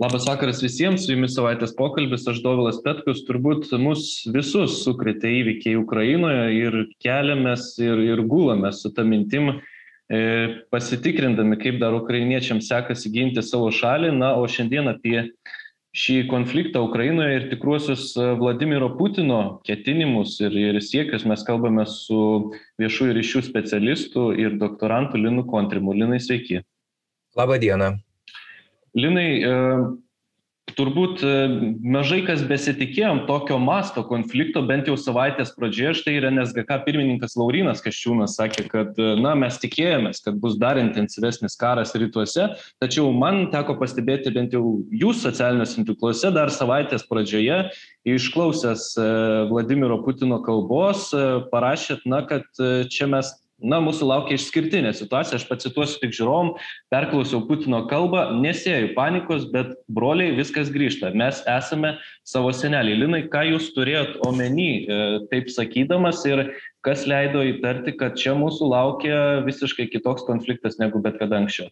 Labas vakaras visiems, su jumis savaitės pokalbis, aš Dovilas Petkus, turbūt mus visus sukretė įvykiai Ukrainoje ir keliamės ir, ir gulamės su tą mintim, e, pasitikrindami, kaip dar ukrainiečiams sekasi ginti savo šalį. Na, o šiandien apie šį konfliktą Ukrainoje ir tikruosius Vladimiro Putino ketinimus ir, ir siekius mes kalbame su viešųjų ryšių specialistu ir doktorantu Linu Kontrimu. Linai, sveiki. Labą dieną. Linai, e, turbūt e, mažai kas besitikėjom tokio masto konflikto, bent jau savaitės pradžioje. Štai ir NSGK pirmininkas Laurinas Kaščiūnas sakė, kad e, na, mes tikėjomės, kad bus dar intensyvesnis karas rytuose, tačiau man teko pastebėti bent jau jūs socialiniuose tinkluose dar savaitės pradžioje, išklausęs Vladimiro Putino kalbos, parašėt, na, kad čia mes na, mūsų laukia išskirtinė situacija, aš pacituosiu tik žiūrovom, perklausiau Putino kalbą, nesėjau panikos, bet broliai viskas grįžta, mes esame savo seneliai. Linai, ką jūs turėjot omeny e, taip sakydamas ir kas leido įtarti, kad čia mūsų laukia visiškai kitoks konfliktas negu bet kada anksčiau?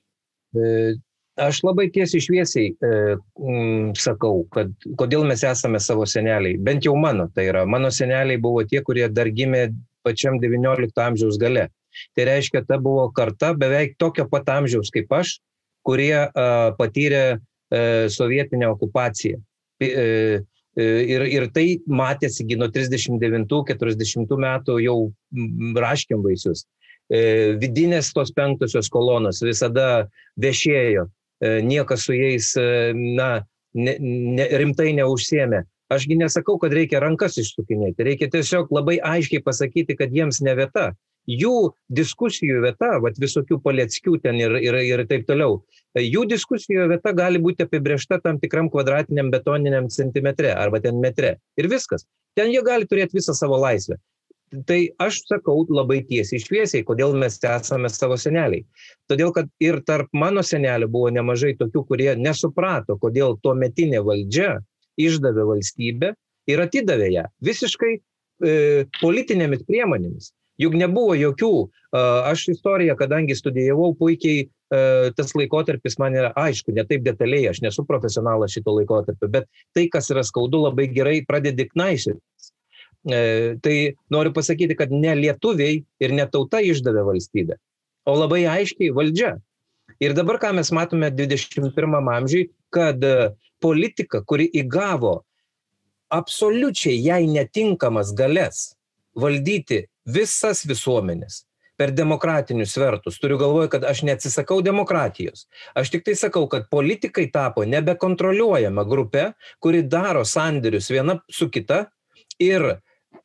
E, aš labai tiesiai šviesiai e, m, sakau, kad kodėl mes esame savo seneliai. Bent jau mano, tai yra, mano seneliai buvo tie, kurie dar gimė pačiam XIX amžiaus gale. Tai reiškia, ta buvo karta beveik tokio pat amžiaus kaip aš, kurie uh, patyrė uh, sovietinę okupaciją. Uh, Ir, ir tai matėsi nuo 39-40 metų jau raškiam vaisius. Vidinės tos penktosios kolonos visada viešėjo, niekas su jais na, ne, ne, rimtai neužsiemė. Ašgi nesakau, kad reikia rankas išsukinėti, reikia tiesiog labai aiškiai pasakyti, kad jiems ne vieta jų diskusijų vieta, vat visokių paleckių ten ir, ir, ir taip toliau, jų diskusijų vieta gali būti apibriešta tam tikram kvadratiniam betoniniam centimetre arba ten metre. Ir viskas. Ten jie gali turėti visą savo laisvę. Tai aš sakau labai tiesiai šviesiai, kodėl mes esame savo seneliai. Todėl, kad ir tarp mano senelių buvo nemažai tokių, kurie nesuprato, kodėl tuo metinė valdžia išdavė valstybę ir atidavė ją visiškai e, politinėmis priemonėmis. Juk nebuvo jokių, aš istoriją, kadangi studijavau puikiai, tas laikotarpis man yra aišku, ne taip detaliai, aš nesu profesionalas šito laikotarpio, bet tai, kas yra skaudu, labai gerai pradedi knaišytis. E, tai noriu pasakyti, kad ne lietuviai ir ne tauta išdavė valstybę, o labai aiškiai valdžia. Ir dabar, ką mes matome 21 amžiui, kad politika, kuri įgavo absoliučiai jai netinkamas galės valdyti visas visuomenės per demokratinius svertus. Turiu galvoje, kad aš neatsisakau demokratijos. Aš tik tai sakau, kad politikai tapo nebekontroliuojama grupė, kuri daro sandėrius viena su kita ir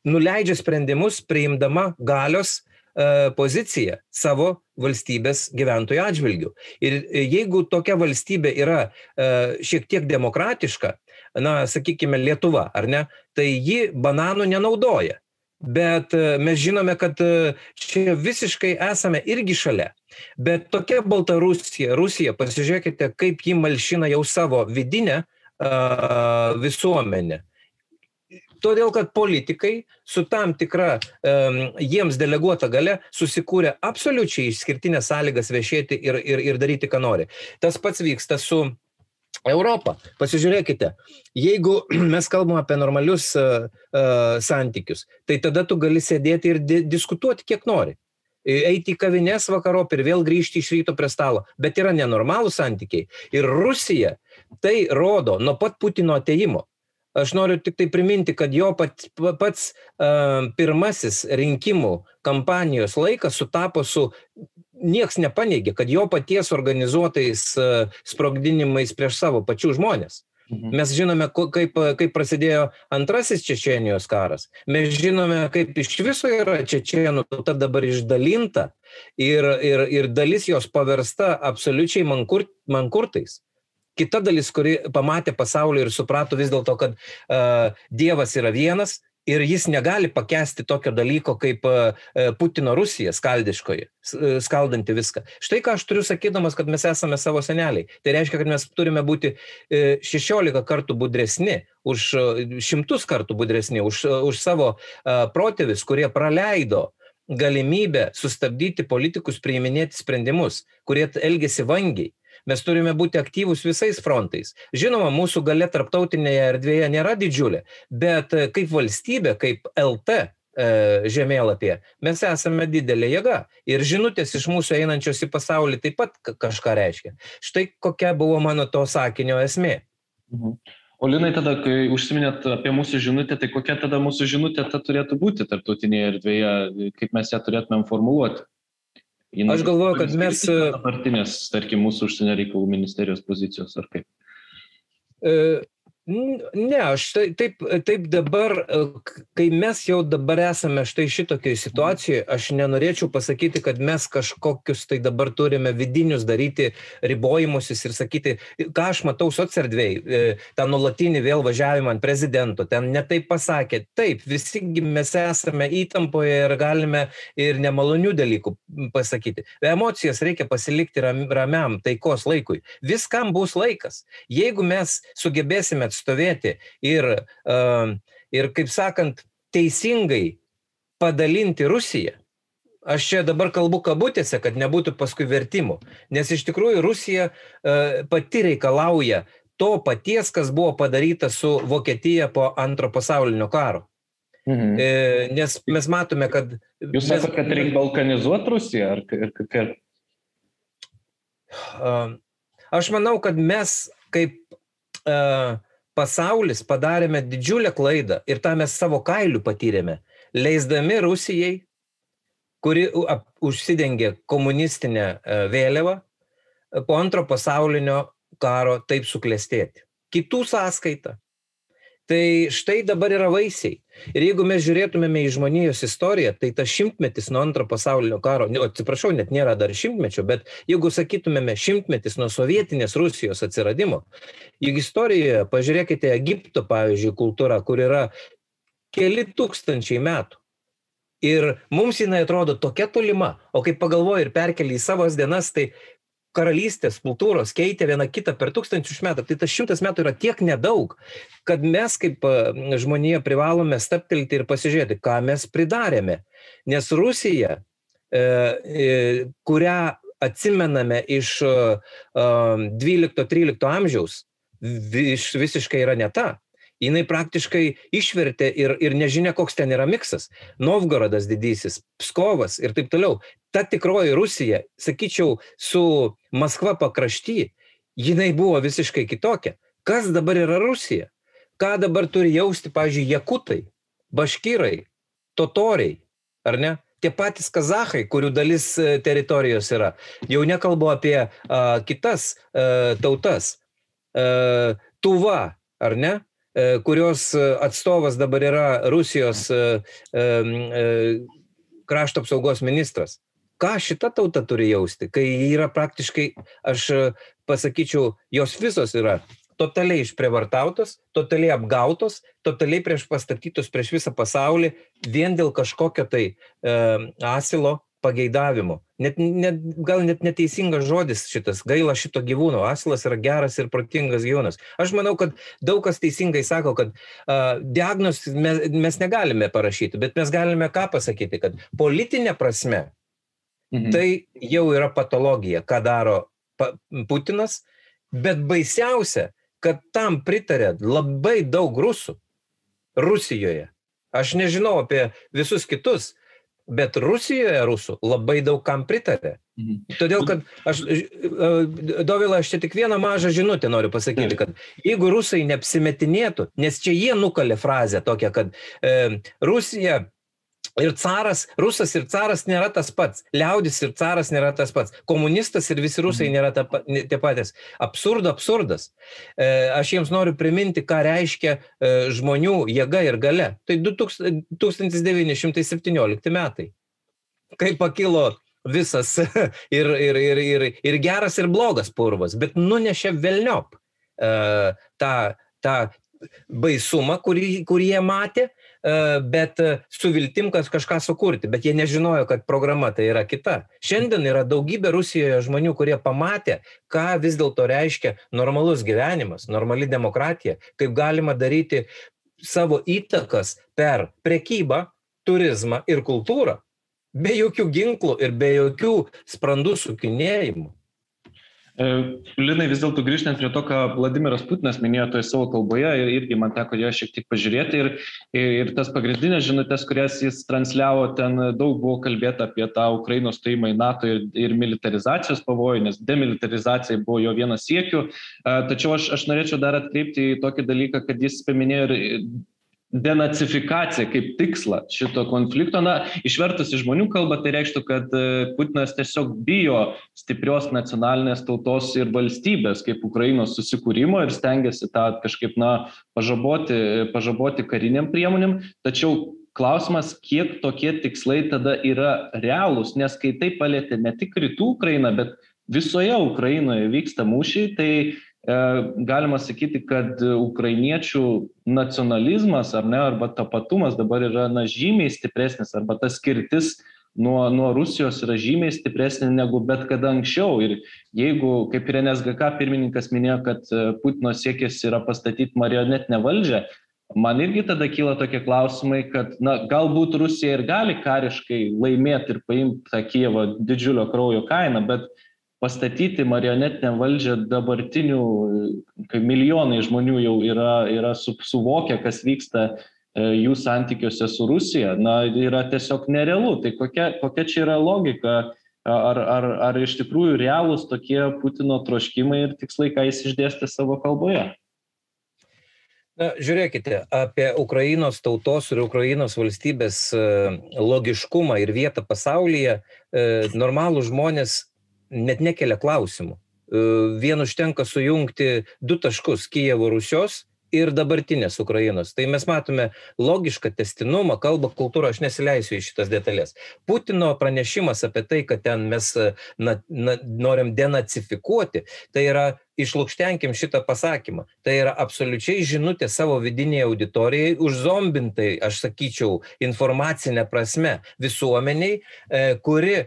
nuleidžia sprendimus priimdama galios e, poziciją savo valstybės gyventojų atžvilgių. Ir jeigu tokia valstybė yra e, šiek tiek demokratiška, na, sakykime, Lietuva, ar ne, tai ji bananų nenaudoja bet e, mes žinome, kad e, čia visiškai esame irgi šalia. Bet tokia Baltarusija, Rusija, pasižiūrėkite, kaip ji malšina jau savo vidinę uh, visuomenę. Todėl, kad politikai su tam tikra um, jiems deleguota gale susikūrė absoliučiai išskirtinės sąlygas viešėti ir, ir, ir daryti, ką nori. Tas pats vyksta su Europą. Pasižiūrėkite, jeigu mes kalbame apie normalius uh, uh, santykius, tai tada tu gali sėdėti ir di diskutuoti kiek nori. Eiti į kavinės vakarop ir vėl grįžti iš ryto prie stalo. Bet yra nenormalų santykiai. Ir Rusija tai rodo nuo pat Putino ateimo. Aš noriu tik tai priminti, kad jo pats, pats uh, pirmasis rinkimų kampanijos laikas sutapo su nieks nepaneigė, kad jo paties organizuotais e, sprogdinimais prieš savo pačių žmonės. Mhm. Mes žinome, kaip, kaip prasidėjo antrasis Čečenijos karas. Mes žinome, kaip iš viso yra Čečienų tauta dabar išdalinta ir, ir, ir dalis jos paversta absoliučiai mankur, mankurtais. Kita dalis, kuri pamatė pasaulį ir suprato vis dėlto, kad uh, Dievas yra vienas, ir jis negali pakęsti tokio dalyko kaip e, e, Putino Rusija skaldiškoji, e, skaldanti viską. Štai ką aš turiu sakydamas, kad mes esame savo seneliai. Tai reiškia, kad mes turime būti 16 kartų budresni, už šimtus kartų budresni, už, už savo protėvis, kurie praleido galimybę sustabdyti politikus priiminėti sprendimus, kurie elgesi vangiai Mes turime būti aktyvūs visais frontais. Žinoma, mūsų galia tarptautinėje erdvėje nėra didžiulė, bet kaip valstybė, kaip LT e, žemėlapyje, mes esame didelė jėga. Ir žinutės iš mūsų einančios į pasaulį taip pat kažką reiškia. Štai kokia buvo mano to sakinio esmė. Mhm. O Linai, tada, kai užsiminėt apie mūsų žinutę, tai kokia tada mūsų žinutė ta turėtų būti tarptautinėje erdvėje, kaip mes ją turėtumėm formuluoti? Jinai Aš galvoju, kad mes... Dabartinės, tarkim, mūsų užsienio reikalų ministerijos pozicijos ar kaip? Ne, aš tai, taip, taip dabar, e, kai mes jau dabar esame štai šitokiai situacijoje, aš nenorėčiau pasakyti, kad mes kažkokius tai dabar turime vidinius daryti ribojimusis ir sakyti, ką aš matau sociardvėjai, e, tą nulatinį vėl važiavimą ant prezidento, ten netaip pasakė. Taip, visi mes esame įtampoje ir galime ir nemalonių dalykų pasakyti. Emocijas reikia pasilikti ramiam taikos laikui. Viskam bus laikas. Jeigu mes sugebėsime atstovėti ir, ir kaip sakant, teisingai padalinti Rusiją. Aš čia dabar kalbu kabutėse, kad nebūtų paskui vertimų, nes iš tikrųjų Rusija pati reikalauja to paties, kas buvo padaryta su Vokietija po antro pasaulinio karo. Mhm. E, nes mes matome, kad... Jūs sakote, kad reikia balkanizuoti Rusiją? Ar, ar, ar... Aš manau, kad mes kaip uh, pasaulis padarėme didžiulę klaidą ir tą mes savo kailiu patyrėme, leisdami Rusijai, kuri užsidengė komunistinę e, vėliavą, e, po antro pasaulinio karo taip suklestėti. Kitų sąskaita. Tai štai dabar yra vaisiai. Ir jeigu mes žiūrėtumėme į žmonijos istoriją, tai tas šimtmetis nuo antro pasaulinio karo, ne, atsiprašau, net nėra dar šimtmečio, bet jeigu sakytumėme šimtmetis nuo sovietinės Rusijos atsiradimo, juk istorijoje, pažiūrėkite, Egipto, pavyzdžiui, kultūra, kur yra keli tūkstančiai metų. Ir mums jinai atrodo tokia tolima, o kai pagalvoji ir perkeli į savo dienas, tai karalystės kultūros keitė viena kitą per tūkstančius metų, tai tas šimtas metų yra tiek nedaug, kad mes kaip žmonija privalome staptelti ir pasižiūrėti, ką mes pridarėme. Nes Rusija, e, e, kurią atsimename iš 12-13 e, amžiaus, visiškai yra ne ta jinai praktiškai išvertė ir, ir nežinia, koks ten yra miksas. Novgorodas didysis, Pskovas ir taip toliau. Ta tikroji Rusija, sakyčiau, su Maskva pakrašty, jinai buvo visiškai kitokia. Kas dabar yra Rusija? Ką dabar turi jausti, pavyzdžiui, jakutai, baškyrai, totoriai, ar ne? Tie patys kazahai, kurių dalis e, teritorijos yra. Jau nekalbu apie a, kitas a, tautas. A, tuva, ar ne? E, kurios e, atstovas dabar yra Rusijos e, krašto apsaugos ministras. Ką šita tauta turi jausti, kai yra praktiškai, aš pasakyčiau, jos visos yra totaliai išprievartautos, totaliai apgautos, totaliai prieš pastatytos prieš visą pasaulį vien dėl kažkokio tai e, asilo pageidavimų. Net, net, gal net neteisingas žodis šitas, gaila šito gyvūno, asilas yra geras ir protingas gyvūnas. Aš manau, kad daug kas teisingai sako, kad uh, diagnos mes, mes negalime parašyti, bet mes galime ką pasakyti, kad politinė prasme mhm. tai jau yra patologija, ką daro pa, Putinas, bet baisiausia, kad tam pritarė labai daug rusų Rusijoje. Aš nežinau apie visus kitus, bet Rusijoje rusų labai daug kam pritarė. Mhm. Todėl, kad aš, e, e, Dovila, aš čia tik vieną mažą žinutę noriu pasakyti, kad jeigu rusai neapsimetinėtų, nes čia jie nukalė frazę tokią, kad e, Rusija Ir caras, rusas ir caras nėra tas pats, liaudis ir caras nėra tas pats, komunistas ir visi rusai mhm. nėra ta, tie patys. Absurdo, absurdas. E, aš jiems noriu priminti, ką reiškia e, žmonių jėga ir gale. Tai 1917 metai, kai pakilo visas ir, ir, ir, ir, ir geras, ir blogas purvas, bet nunešė velniop e, tą, tą baisumą, kurį, kurį jie matė bet e, su viltim, kad kažką sukurti, bet jie nežinojo, kad programa tai yra kita. Šiandien yra daugybė Rusijoje žmonių, kurie pamatė, ką vis dėlto reiškia normalus gyvenimas, normali demokratija, kaip galima daryti savo įtakas per prekybą, turizmą ir kultūrą, be jokių ginklų ir be jokių sprandų sukinėjimų. E, Linai, vis dėlto grįžtant prie to, ką Vladimiras Putinas minėjo toje savo kalboje, ir irgi man teko ją šiek tiek pažiūrėti, ir, ir tas pagrindinės žinutės, kurias jis transliavo, ten daug buvo kalbėta apie tą Ukrainos stojimą į NATO ir, ir militarizacijos pavojų, nes demilitarizacija buvo jo vienas siekių. E, tačiau aš, aš norėčiau dar atkreipti į tokį dalyką, kad jis paminėjo ir denacifikaciją kaip tikslą šito konflikto. Na, išvertus į žmonių kalbą, tai reikštų, kad e, Putinas tiesiog bijo stiprios nacionalinės tautos ir valstybės kaip Ukrainos susikūrimo ir stengiasi tą kažkaip, na, pažaboti, pažaboti kariniam priemonėm. Tačiau klausimas, kiek tokie tikslai tada yra realūs, nes kai tai palėtė ne tik rytų Ukrainą, bet visoje Ukrainoje vyksta mūšiai, tai galima sakyti, kad ukrainiečių nacionalizmas ar ne, arba tapatumas dabar yra na, žymiai stipresnis, arba tas skirtis nuo, nuo Rusijos yra žymiai stipresnė negu bet kada anksčiau. Ir jeigu, kaip ir NSGK pirmininkas minėjo, kad e, Putino siekis yra pastatyti marionetinę valdžią, man irgi tada kyla tokie klausimai, kad na, galbūt Rusija ir gali kariškai laimėti ir paimti tą Kievą didžiulio kraujo kainą, bet pastatyti marionetinę valdžią dabartinių, kai milijonai žmonių jau yra, yra su, suvokę, kas vyksta e, jų santykiuose su Rusija, na, yra tiesiog nerealu. Tai kokia, kokia čia yra logika? Ar, ar, ar iš tikrųjų realūs tokie Putino troškimai ir tikslai, ką jis išdėstė savo kalboje? Na, žiūrėkite, apie Ukrainos tautos ir Ukrainos valstybės e, logiškumą ir vietą pasaulyje e, normalų žmonės net nekelia klausimų. E, vien užtenka sujungti du taškus Kijevo Rusios ir dabartinės Ukrainos. Tai mes matome logišką testinumą, kalbą, kultūrą, aš nesileisiu į šitas detalės. Putino pranešimas apie tai, kad ten mes na, na, norim denacifikuoti, tai yra išlūkštenkim šitą pasakymą. Tai yra absoliučiai žinutė savo vidinėje auditorijai, užzombintai, aš sakyčiau, informacinė prasme visuomeniai, e, kuri E,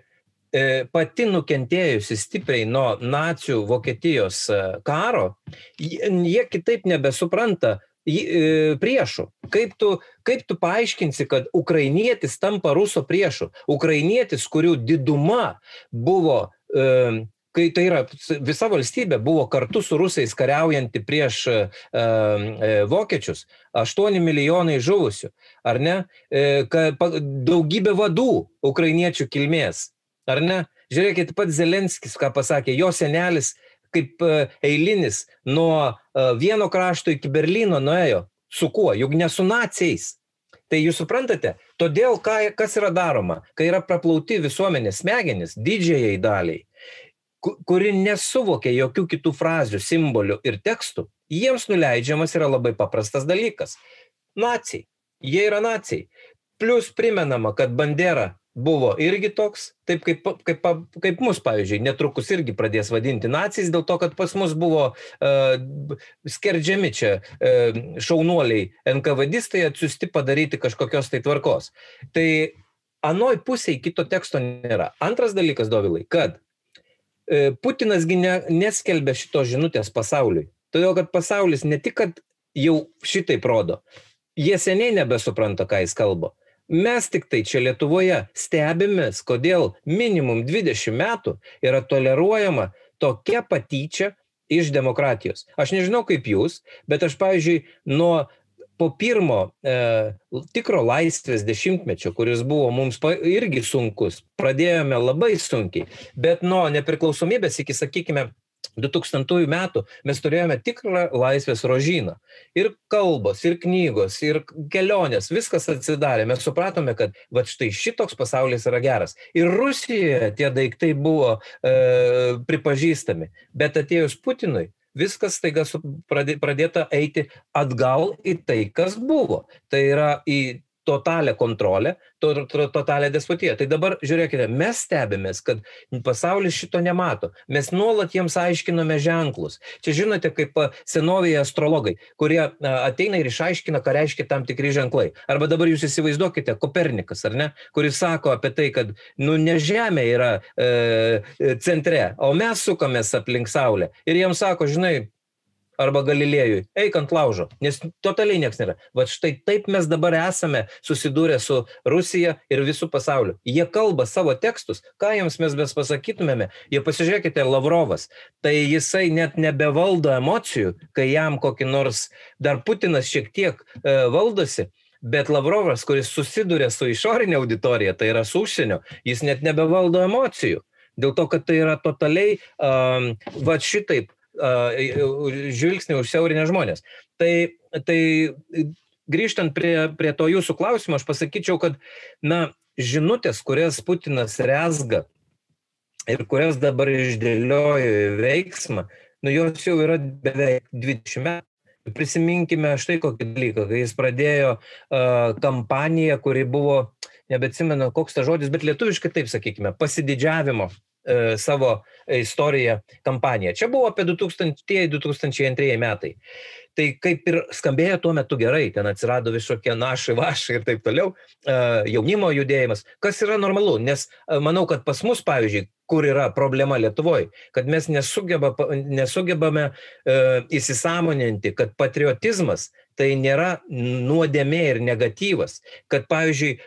pati nukentėjusi stipriai nuo nacių Vokietijos e, karo, jie kitaip nebesupranta e, priešų. Kaip tu, kaip tu paaiškinsi, kad ukrainietis tampa ruso priešu? Ukrainietis, kurių diduma buvo, kai tai yra visa valstybė buvo kartu su rusais kariaujanti prieš vokiečius, 8 milijonai žuvusių, ar ne? Daugybė vadų ukrainiečių kilmės Ar ne? Žiūrėkit, pats Zelenskis, ką pasakė, jo senelis kaip e, eilinis nuo e, vieno krašto iki Berlyno nuėjo. Su kuo? Juk ne su naciais. Tai jūs suprantate, todėl ką, kas yra daroma, kai yra praplauti visuomenės smegenis didžiai daliai, kuri nesuvokia jokių kitų frazių, simbolių ir tekstų, jiems nuleidžiamas yra labai paprastas dalykas. Nacijai. Jie yra nacijai. Plus primenama, kad Bandera buvo irgi toks, taip kaip, kaip, kaip mus, pavyzdžiui, netrukus irgi pradės vadinti nacijais, dėl to, kad pas mus buvo uh, skerdžiami čia uh, šaunuoliai NKVDistai atsiusti padaryti kažkokios tai tvarkos. Tai anoj pusėje kito teksto nėra. Antras dalykas, Dovilai, kad uh, Putinas ne, neskelbė šitos žinutės pasauliui. Todėl, kad pasaulis ne tik, kad jau šitai rodo, jie seniai nebesupranta, ką jis kalba mes tiktai čia Lietuvoje stebimės, kodėl minimum 20 metų yra toleruojama tokia patyčia iš demokratijos. Aš nežinau kaip jūs, bet aš, pavyzdžiui, nuo po pirmo e, tikro laisvės dešimtmečio, kuris buvo mums irgi sunkus, pradėjome labai sunkiai, bet nuo nepriklausomybės iki, sakykime, 2000 metų mes turėjome tikrą laisvės rožyną. Ir kalbos, ir knygos, ir kelionės, viskas atsidarė. Mes supratome, kad va štai šitoks pasaulis yra geras. Ir Rusijoje tie daiktai buvo e, pripažįstami. Bet atėjus Putinui, viskas staiga pradėta eiti atgal į tai, kas buvo. Tai yra į totalią kontrolę, to, to, totalią despotiją. Tai dabar žiūrėkite, mes stebimės, kad pasaulis šito nemato. Mes nuolat jiems aiškiname ženklus. Čia žinote, kaip senovėje astrologai, kurie ateina ir išaiškina, ką reiškia tam tikri ženklai. Arba dabar jūs įsivaizduokite, Kopernikas, ar ne, kuris sako apie tai, kad, nu, ne Žemė yra e, centre, o mes sukamės aplink Saulę. Ir jiems sako, žinai, arba Galilėjui, eik ant laužo, nes totaliai nieks nėra. Va štai taip mes dabar esame susidūrę su Rusija ir visų pasauliu. Jie kalba savo tekstus, ką jiems mes bes pasakytumėme, jie pasižiūrėkite, Lavrovas, tai jisai net nebevaldo emocijų, kai jam kokį nors dar Putinas šiek tiek e, valdosi. Bet Lavrovas, kuris susiduria su išorinė auditorija, tai yra su užsienio, jis net nebevaldo emocijų. Dėl to, kad tai yra totaliai, um, va šitaip, žvilgsnį užsiaurinę žmonės. Tai, tai grįžtant prie, prie to jūsų klausimo, aš pasakyčiau, kad, na, žinutės, kurias Putinas rezga ir kurias dabar išdėliojo veiksmą, nu jos jau yra beveik 20 metų. Prisiminkime štai kokį dalyką, kai jis pradėjo uh, kampaniją, kuri buvo, nebeatsimenu, koks ta žodis, bet lietuviškai taip sakykime, pasididžiavimo E, savo istoriją kampaniją. Čia buvo apie 2000-2002 metai. Tai kaip ir skambėjo tuo metu gerai, ten atsirado visokie našai, vašai ir taip toliau, e, jaunimo judėjimas, kas yra normalu, nes e, manau, kad pas mus, pavyzdžiui, kur yra problema Lietuvoje, kad mes nesugeba, nesugebame e, įsisamoninti, kad patriotizmas tai nėra nuodėmė ir negatyvas, kad, pavyzdžiui,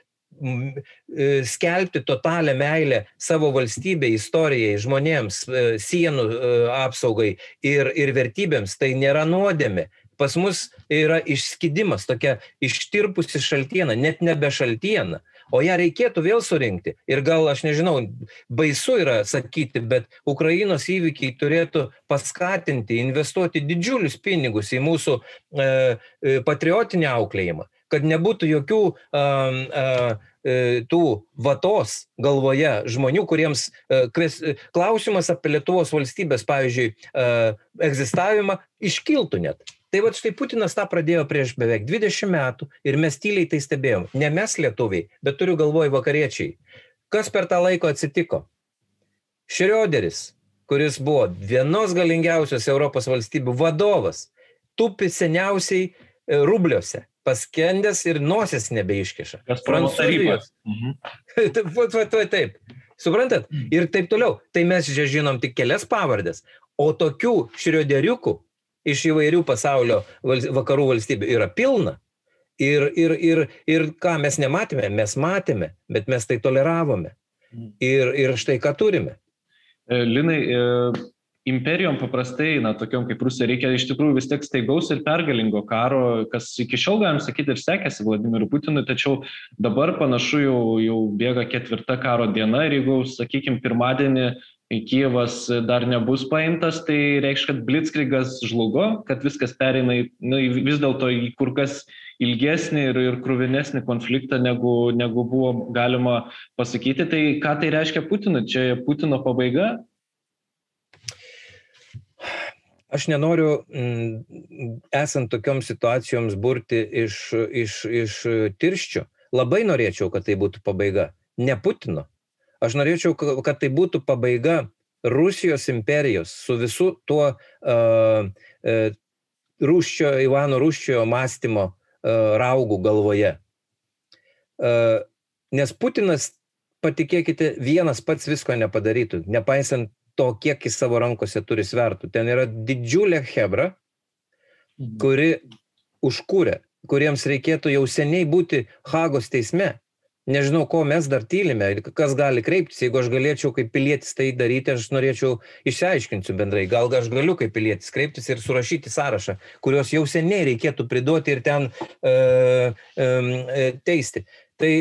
skelbti totalią meilę savo valstybei, istorijai, žmonėms, e, sienų e, apsaugai ir, ir vertybėms, tai nėra nuodėmė. Pas mus yra išskidimas, tokia ištirpusi šaltiena, net nebe šaltiena, o ją reikėtų vėl surinkti. Ir gal, aš nežinau, baisu yra sakyti, bet Ukrainos įvykiai turėtų paskatinti, investuoti didžiulius pinigus į mūsų e, patriotinį auklėjimą kad nebūtų jokių a, e, tų vatos galvoje žmonių, kuriems e, kves, klausimas apie Lietuvos valstybės, pavyzdžiui, egzistavimą iškiltų net. Tai va štai Putinas tą pradėjo prieš beveik 20 metų ir mes tyliai tai stebėjom. Ne mes lietuviai, bet turiu galvoj vakariečiai. Kas per tą laiką atsitiko? Šrioderis, kuris buvo vienos galingiausios Europos valstybių vadovas, tupi seniausiai e, rubliuose paskendęs ir nosis nebeiškiša. Prancūzijos. Mhm. va, va, taip. Suprantat? Mhm. Ir taip toliau. Tai mes čia žinom tik kelias pavardės. O tokių šrioderiukų iš įvairių pasaulio vakarų valstybių yra pilna. Ir, ir, ir, ir ką mes nematėme, mes matėme, bet mes tai toleravome. Mhm. Ir, ir štai ką turime. E, Linai, e, imperijom paprastai, na, tokiom kaip Rusija, reikia iš tikrųjų vis tiek staigaus ir pergalingo karo, kas iki šiol, galim sakyti, ir sekėsi Vladimirui Putinui, tačiau dabar panašu jau, jau bėga ketvirta karo diena ir jeigu, sakykime, pirmadienį Kijevas dar nebus paimtas, tai reikš, kad Blitzkrigas žlugo, kad viskas pereina į, nu, vis dėlto į kur kas ilgesnį ir, ir krūvinesnį konfliktą, negu, negu buvo galima pasakyti. Tai ką tai reiškia Putinui? Čia Putino pabaiga? Aš nenoriu mm, esant tokioms situacijoms burti iš, iš, iš tirščių. Labai norėčiau, kad tai būtų pabaiga. Ne Putino. Aš norėčiau, kad tai būtų pabaiga Rusijos imperijos su visu tuo uh, uh, Rūščio, Ivano Rūščio mąstymo uh, raugų galvoje. Uh, nes Putinas, patikėkite, vienas pats visko nepadarytų, nepaisant to, kiek jis savo rankose turi svertų. Ten yra didžiulė hebra, mhm. kuri užkūrė, kuriems reikėtų jau seniai būti Hagos teisme. Nežinau, ko mes dar tylime, kas gali kreiptis. Jeigu aš galėčiau kaip pilietis tai daryti, aš norėčiau išsiaiškinti bendrai. Gal aš galiu kaip pilietis kreiptis ir surašyti sąrašą, kuriuos jau seniai reikėtų priduoti ir ten e, e, teisti. Tai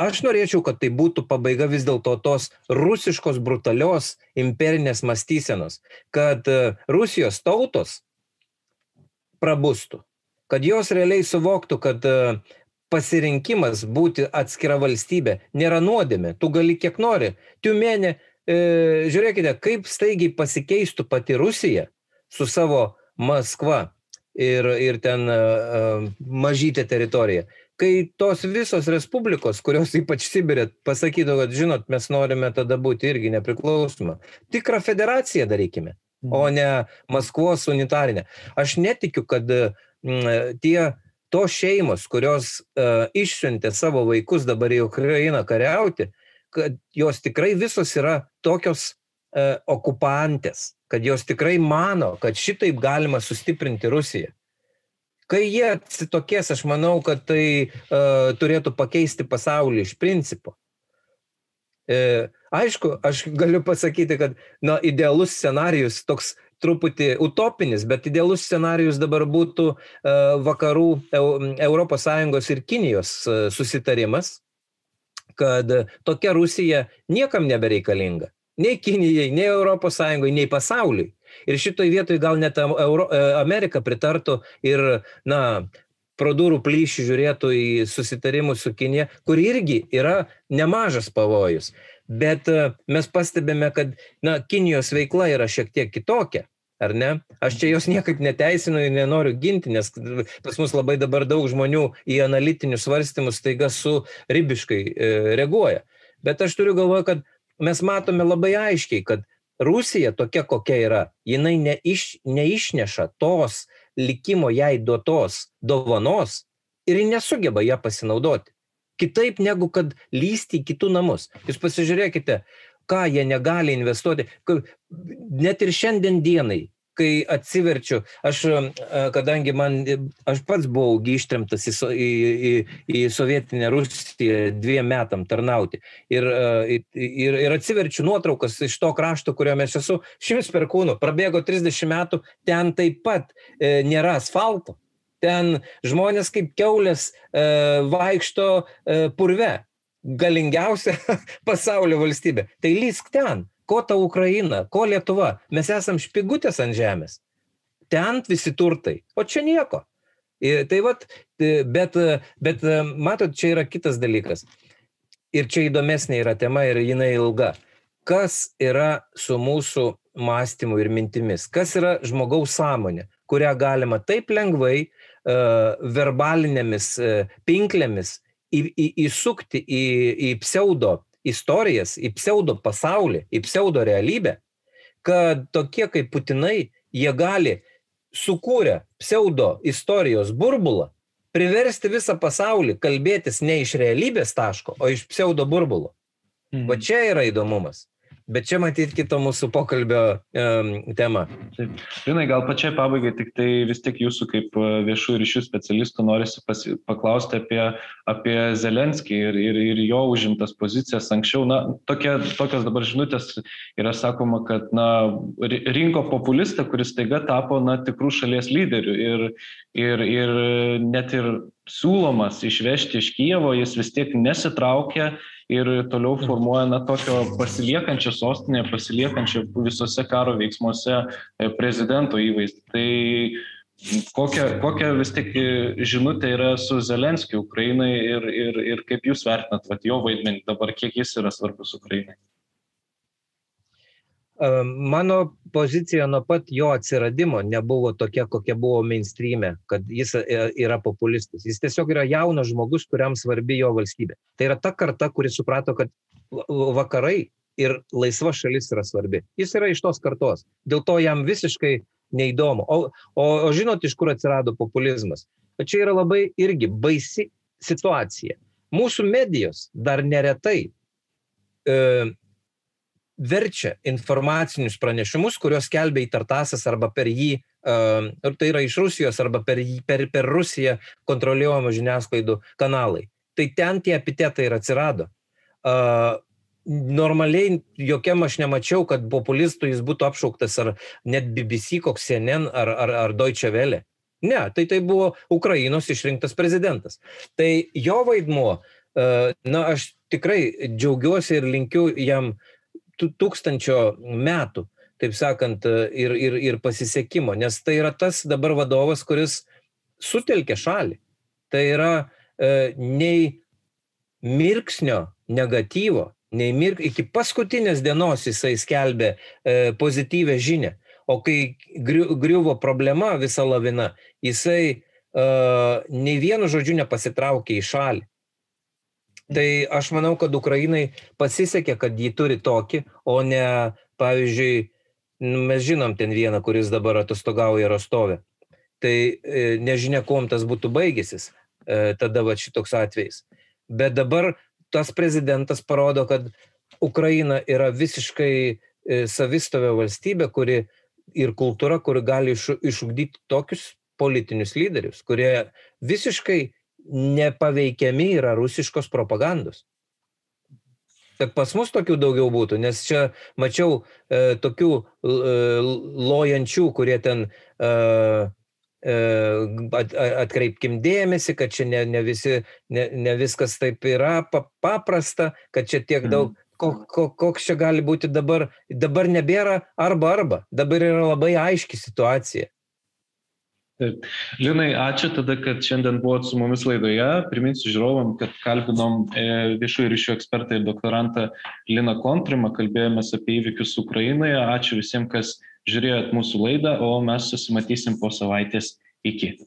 aš norėčiau, kad tai būtų pabaiga vis dėlto tos rusiškos brutalios imperinės mąstysenos, kad e, Rusijos tautos prabustų, kad jos realiai suvoktų, kad e, pasirinkimas būti atskira valstybė nėra nuodėmė, tu gali kiek nori. Tiumenė, e, žiūrėkite, kaip staigiai pasikeistų pati Rusija su savo Maskva ir, ir ten mažytė teritorija kai tos visos respublikos, kurios ypač Sibirė pasakytų, kad žinot, mes norime tada būti irgi nepriklausoma. Tikrą federaciją darykime, o mhm. ne Maskvos unitarinę. Aš netikiu, kad tie tos šeimos, kurios uh, išsiuntė savo vaikus dabar į Ukrainą kariauti, kad jos tikrai visos yra tokios uh, okupantės. Kad jos tikrai mano, kad šitaip galima sustiprinti Rusiją. Kai jie atsitokės, aš manau, kad tai uh, turėtų pakeisti pasaulį iš principo. E, aišku, aš galiu pasakyti, kad na, idealus scenarius toks truputį utopinis, bet idealus scenarius dabar būtų uh, vakarų ES ir Kinijos uh, susitarimas, kad tokia Rusija niekam nebereikalinga. Nei Kinijai, nei ES, nei pasauliui. Ir šitoj vietoj gal net Euro, Amerika pritartų ir, na, pro durų plyšį žiūrėtų į susitarimus su Kinė, kur irgi yra nemažas pavojus. Bet mes pastebime, kad na, Kinijos veikla yra šiek tiek kitokia. Ar ne? Aš čia jos niekaip neteisinu ir nenoriu ginti, nes pas mus labai dabar daug žmonių į analitinius svarstymus taiga su ribiškai e, reaguoja. Bet aš turiu galvoje, kad mes matome labai aiškiai, kad Rusija tokia kokia yra, jinai neiš, neišneša tos likimo jai duotos dovanos ir nesugeba ją pasinaudoti. Kitaip negu kad lysti į kitų namus. Jūs pasižiūrėkite, ką jie negali investuoti. Net ir šiandien dienai, kai atsiverčiu, aš, kadangi man, aš pats buvau ištremtas į, į, į, į sovietinę Rusiją dviem metam tarnauti. Ir, ir, ir atsiverčiu nuotraukas iš to krašto, kurio mes esu, šimts per kūnų, prabėgo 30 metų, ten taip pat e, nėra asfalto. Ten žmonės kaip keulės e, vaikšto e, purve galingiausia pasaulio valstybė. Tai lysk ten, ko ta Ukraina, ko Lietuva, mes esam špigutės ant žemės. Ten visi turtai, o čia nieko. Ir tai vat, bet, bet matot, čia yra kitas dalykas. Ir čia įdomesnė yra tema ir jinai ilga. Kas yra su mūsų mąstymu ir mintimis? Kas yra žmogaus sąmonė, kurią galima taip lengvai uh, verbalinėmis uh, pinklėmis į, į, įsukti į, į pseudo istorijas, į pseudo pasaulį, į pseudo realybę, kad tokie kaip Putinai, jie gali sukūrę pseudo istorijos burbulą, priversti visą pasaulį kalbėtis ne iš realybės taško, o iš pseudo burbulo. Mhm. Va čia yra įdomumas. Bet čia matyti kito mūsų pokalbio um, tema. Taip. Linai, gal pačiai pabaigai, tik tai vis tik jūsų kaip e, viešų ryšių specialistų norisi pasi, paklausti apie, apie Zelenskį ir, ir, ir jo užimtas pozicijas anksčiau. Na, tokia, tokios dabar žinutės yra sakoma, kad na, rinko populistą, kuris taiga tapo na, tikrų šalies lyderių ir, ir, ir net ir siūlomas išvežti iš Kievo, jis vis tiek nesitraukia ir toliau formuoja na tokio pasiliekančią sostinę, pasiliekančią visose karo veiksmuose e, prezidento įvaizdį. Tai kokia, kokia vis tik žinutė yra su Zelenskiu Ukrainai ir, ir, ir kaip jūs vertinat vat, jo vaidmenį dabar, kiek jis yra svarbus Ukrainai? Mano pozicija nuo pat jo atsiradimo nebuvo tokia, kokia buvo mainstreamė, kad jis e, yra populistas. Jis tiesiog yra jaunas žmogus, kuriam svarbi jo valstybė. Tai yra ta karta, kuri suprato, kad vakarai ir laisva šalis yra svarbi. Jis yra iš tos kartos. Dėl to jam visiškai neįdomu. O, o, o žinot, iš kur atsirado populizmas? O čia yra labai irgi baisi situacija. Mūsų medijos dar neretai e, verčia informacinius pranešimus, kuriuos skelbia įtartasis arba per jį, uh, tai yra iš Rusijos arba per, per, per Rusiją kontroliuojamų žiniasklaidų kanalai. Tai ten tie epitetai ir atsirado. Uh, normaliai jokiam aš nemačiau, kad populistų jis būtų apšauktas ar net BBC, koks CNN ar, ar, ar Deutsche Welle. Ne, tai tai buvo Ukrainos išrinktas prezidentas. Tai jo vaidmuo, na, aš tikrai džiaugiuosi ir linkiu jam uh, tūkstančio metų, taip sakant, ir, ir, ir pasisekimo, nes tai yra tas dabar vadovas, kuris sutelkia šalį. Tai yra e, nei mirksnio negatyvo, nei mirk, iki paskutinės dienos jisai skelbė e, pozityvę žinę. O kai griuvo problema visa lavina, jisai e, nei vienu žodžiu nepasitraukė į šalį. Tai aš manau, kad Ukrainai pasisekė, kad jį turi tokį, o ne, pavyzdžiui, nu, mes žinom ten vieną, kuris dabar atostogauja Rostove. Tai e, nežinia, kuom tas būtų baigęsis, e, tada va šitoks atvejis. Bet dabar tas prezidentas parodo, kad Ukraina yra visiškai e, savistovė valstybė, kuri ir kultūra, kuri gali išugdyti tokius politinius lyderius, kurie visiškai nepaveikiami yra rusiškos propagandos. Kad pas mus tokių daugiau būtų, nes čia mačiau e, tokių e, lojančių, kurie ten e, e, at, atkreipkim dėmesį, kad čia ne, ne, visi, ne, ne viskas taip yra paprasta, kad čia tiek daug, mm. ko, ko, koks čia gali būti dabar, dabar nebėra arba arba, dabar yra labai aiški situacija. Taip. Linai, ačiū tada, kad šiandien buvot su mumis laidoje. Priminsiu žiūrovam, kad kalbinom e, viešųjų ryšių ekspertą ir doktorantą Liną Kontrimą, kalbėjomės apie įvykius Ukrainoje. Ačiū visiems, kas žiūrėjot mūsų laidą, o mes susimatysim po savaitės. Iki.